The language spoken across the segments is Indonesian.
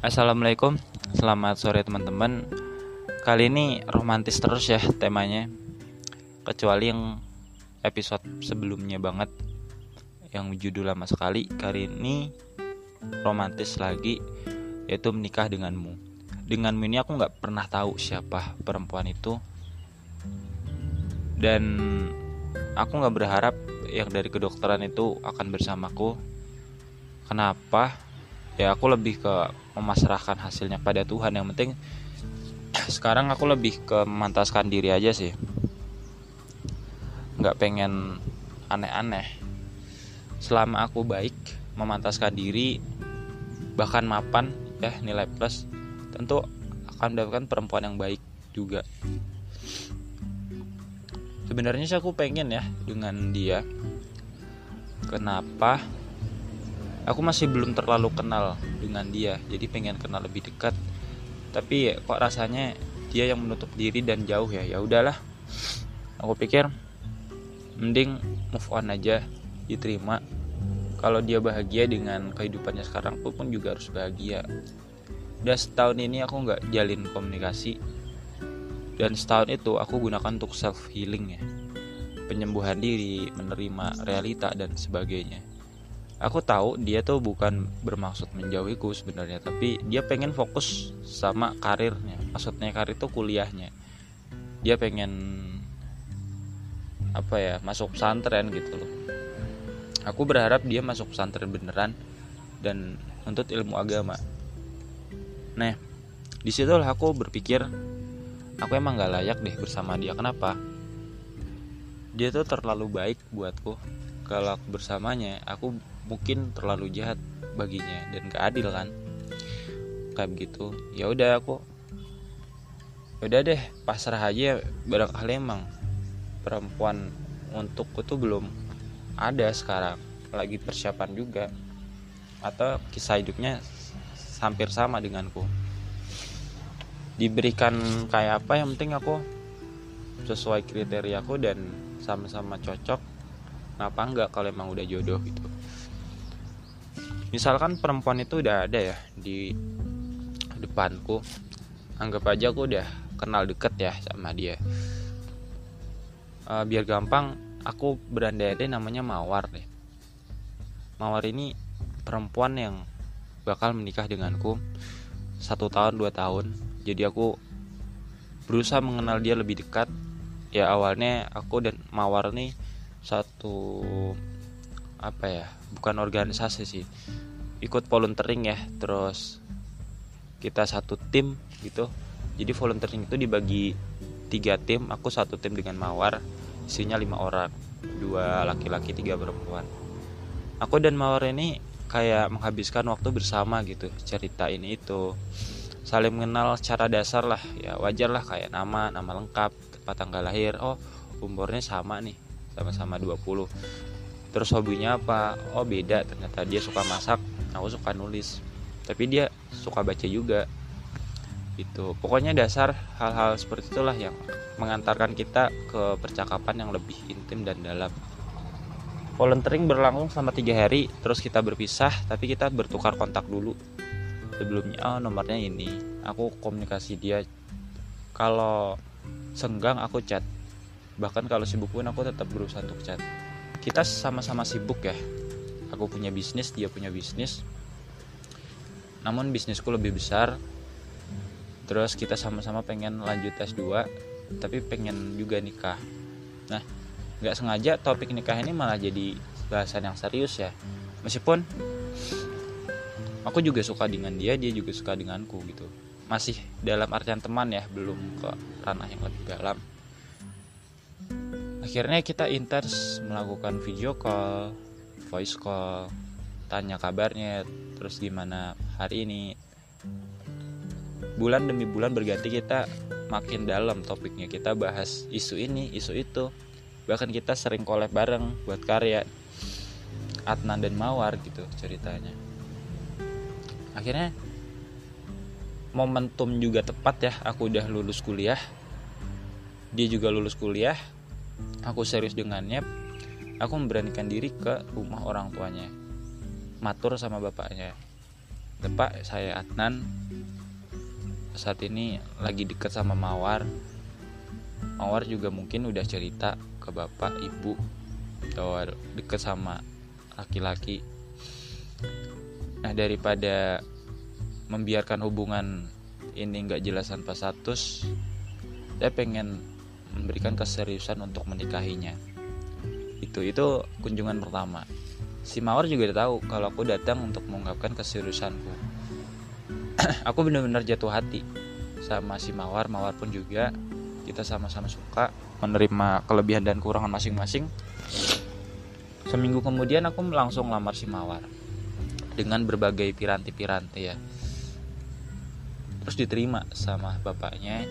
Assalamualaikum, selamat sore teman-teman. Kali ini romantis terus ya temanya, kecuali yang episode sebelumnya banget yang judul lama sekali. Kali ini romantis lagi, yaitu menikah denganmu. Denganmu ini aku nggak pernah tahu siapa perempuan itu, dan aku nggak berharap yang dari kedokteran itu akan bersamaku. Kenapa? Ya aku lebih ke memasrahkan hasilnya pada Tuhan. Yang penting sekarang aku lebih ke memantaskan diri aja sih. Nggak pengen aneh-aneh. Selama aku baik memantaskan diri bahkan mapan ya nilai plus tentu akan mendapatkan perempuan yang baik juga. Sebenarnya sih aku pengen ya dengan dia. Kenapa aku masih belum terlalu kenal dengan dia jadi pengen kenal lebih dekat. Tapi kok rasanya dia yang menutup diri dan jauh ya? Ya udahlah. Aku pikir mending move on aja diterima. Kalau dia bahagia dengan kehidupannya sekarang aku pun juga harus bahagia. Udah setahun ini aku nggak jalin komunikasi. Dan setahun itu aku gunakan untuk self healing ya. Penyembuhan diri menerima realita dan sebagainya aku tahu dia tuh bukan bermaksud menjauhiku sebenarnya tapi dia pengen fokus sama karirnya. Maksudnya karir itu kuliahnya. Dia pengen apa ya masuk pesantren gitu loh. Aku berharap dia masuk pesantren beneran dan untuk ilmu agama. Nah di situlah aku berpikir aku emang gak layak deh bersama dia kenapa? Dia tuh terlalu baik buatku kalau aku bersamanya aku mungkin terlalu jahat baginya dan gak adil kan? Kayak begitu. Ya udah aku ya udah deh pasrah aja barangkali emang perempuan untukku tuh belum ada sekarang. Lagi persiapan juga. Atau kisah hidupnya hampir sama denganku. Diberikan kayak apa yang penting aku sesuai kriteria aku dan sama-sama cocok kenapa enggak kalau emang udah jodoh gitu? Misalkan perempuan itu udah ada ya di depanku anggap aja aku udah kenal deket ya sama dia. Uh, biar gampang aku berandai-andai namanya Mawar deh. Mawar ini perempuan yang bakal menikah denganku satu tahun dua tahun. Jadi aku berusaha mengenal dia lebih dekat. Ya awalnya aku dan Mawar nih satu apa ya bukan organisasi sih ikut volunteering ya terus kita satu tim gitu. Jadi volunteering itu dibagi tiga tim aku satu tim dengan mawar isinya lima orang dua laki-laki tiga perempuan. Aku dan mawar ini kayak menghabiskan waktu bersama gitu cerita ini itu. Saling mengenal secara dasar lah ya wajar lah kayak nama nama lengkap tempat tanggal lahir. Oh umurnya sama nih sama-sama 20 terus hobinya apa? Oh beda. Ternyata dia suka masak aku suka nulis. Tapi dia suka baca juga. Itu pokoknya dasar hal-hal seperti itulah yang mengantarkan kita ke percakapan yang lebih intim dan dalam. Volunteering berlangsung selama tiga hari terus kita berpisah tapi kita bertukar kontak dulu. Sebelumnya oh nomornya ini. Aku komunikasi dia. Kalau senggang aku chat bahkan kalau sibuk pun aku tetap berusaha untuk chat. Kita sama-sama sibuk ya. Aku punya bisnis dia punya bisnis. Namun bisnisku lebih besar. Terus kita sama-sama pengen lanjut S2 tapi pengen juga nikah. Nah nggak sengaja topik nikah ini malah jadi bahasan yang serius ya. Meskipun aku juga suka dengan dia dia juga suka denganku gitu. Masih dalam artian teman ya belum ke ranah yang lebih dalam akhirnya kita intens melakukan video call voice call tanya kabarnya terus gimana hari ini. Bulan demi bulan berganti kita makin dalam topiknya. Kita bahas isu ini isu itu. Bahkan kita sering collab bareng buat karya Adnan dan Mawar gitu ceritanya. Akhirnya momentum juga tepat ya. Aku udah lulus kuliah. Dia juga lulus kuliah aku serius dengannya aku memberanikan diri ke rumah orang tuanya. Matur sama bapaknya. Pak saya Adnan. Saat ini lagi deket sama Mawar. Mawar juga mungkin udah cerita ke bapak ibu. Bahwa deket sama laki-laki. Nah daripada membiarkan hubungan ini nggak jelas tanpa status saya pengen memberikan keseriusan untuk menikahinya. Itu itu kunjungan pertama. Si Mawar juga udah tahu kalau aku datang untuk mengungkapkan keseriusanku. Aku benar-benar jatuh hati sama si Mawar. Mawar pun juga kita sama-sama suka menerima kelebihan dan kekurangan masing-masing. Seminggu kemudian aku langsung lamar si Mawar dengan berbagai piranti-piranti ya. Terus diterima sama bapaknya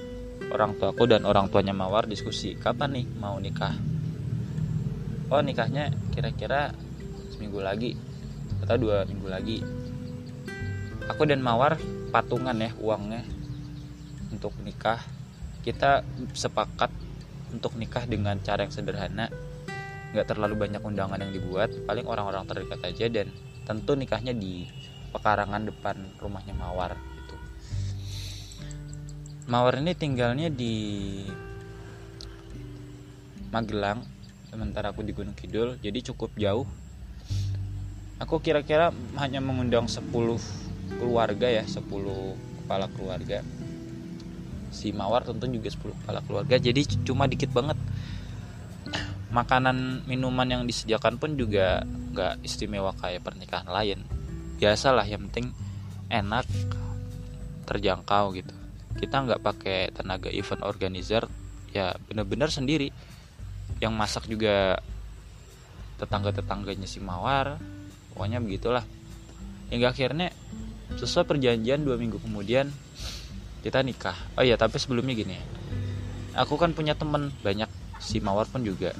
orang tuaku dan orang tuanya Mawar diskusi kapan nih mau nikah? Oh nikahnya kira-kira seminggu lagi atau dua minggu lagi. Aku dan Mawar patungan ya uangnya untuk nikah. Kita sepakat untuk nikah dengan cara yang sederhana nggak terlalu banyak undangan yang dibuat paling orang-orang terdekat aja dan tentu nikahnya di pekarangan depan rumahnya Mawar Mawar ini tinggalnya di Magelang sementara aku di Gunung Kidul jadi cukup jauh. Aku kira-kira hanya mengundang 10 keluarga ya 10 kepala keluarga. Si mawar tentu juga 10 kepala keluarga jadi cuma dikit banget. Makanan minuman yang disediakan pun juga nggak istimewa kayak pernikahan lain. Biasalah yang penting enak terjangkau gitu kita nggak pakai tenaga event organizer ya bener-bener sendiri. Yang masak juga tetangga-tetangganya si mawar pokoknya begitulah. Hingga akhirnya sesuai perjanjian dua minggu kemudian kita nikah. Oh iya tapi sebelumnya gini aku kan punya temen banyak. Si mawar pun juga.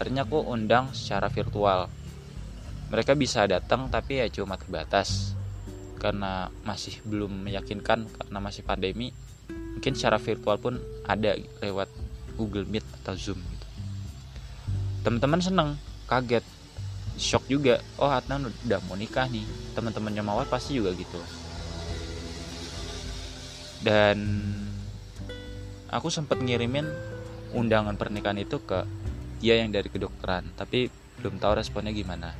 Akhirnya aku undang secara virtual. Mereka bisa datang tapi ya cuma terbatas karena masih belum meyakinkan karena masih pandemi mungkin secara virtual pun ada lewat Google Meet atau Zoom gitu. Teman-teman seneng kaget shock juga. Oh Adnan udah mau nikah nih. Teman-temannya Mawar pasti juga gitu. Dan aku sempat ngirimin undangan pernikahan itu ke dia yang dari kedokteran tapi belum tahu responnya gimana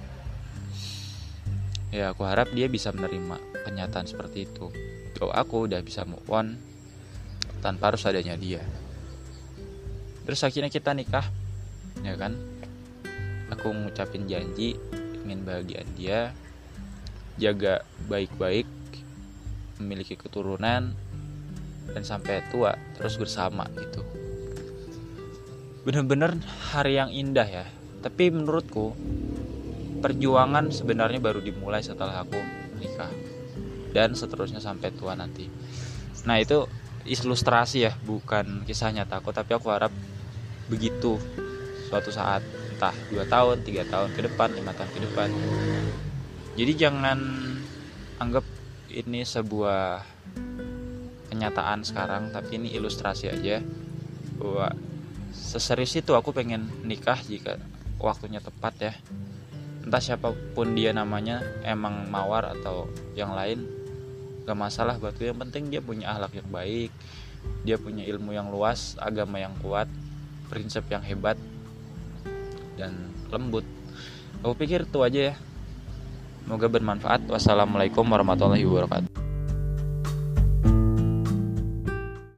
ya aku harap dia bisa menerima kenyataan seperti itu. Kalau aku udah bisa move on tanpa harus adanya dia. Terus akhirnya kita nikah ya kan? Aku ngucapin janji ingin bahagian dia jaga baik-baik memiliki keturunan dan sampai tua terus bersama gitu. Bener-bener hari yang indah ya. Tapi menurutku perjuangan sebenarnya baru dimulai setelah aku menikah dan seterusnya sampai tua nanti. Nah itu ilustrasi ya bukan kisah nyata aku tapi aku harap begitu suatu saat entah dua tahun tiga tahun ke depan lima tahun ke depan. Jadi jangan anggap ini sebuah kenyataan sekarang tapi ini ilustrasi aja bahwa seserius itu aku pengen nikah jika waktunya tepat ya entah siapa pun dia namanya emang mawar atau yang lain gak masalah buatku yang penting dia punya ahlak yang baik dia punya ilmu yang luas agama yang kuat prinsip yang hebat dan lembut. Aku pikir itu aja ya. Semoga bermanfaat. Wassalamualaikum warahmatullahi wabarakatuh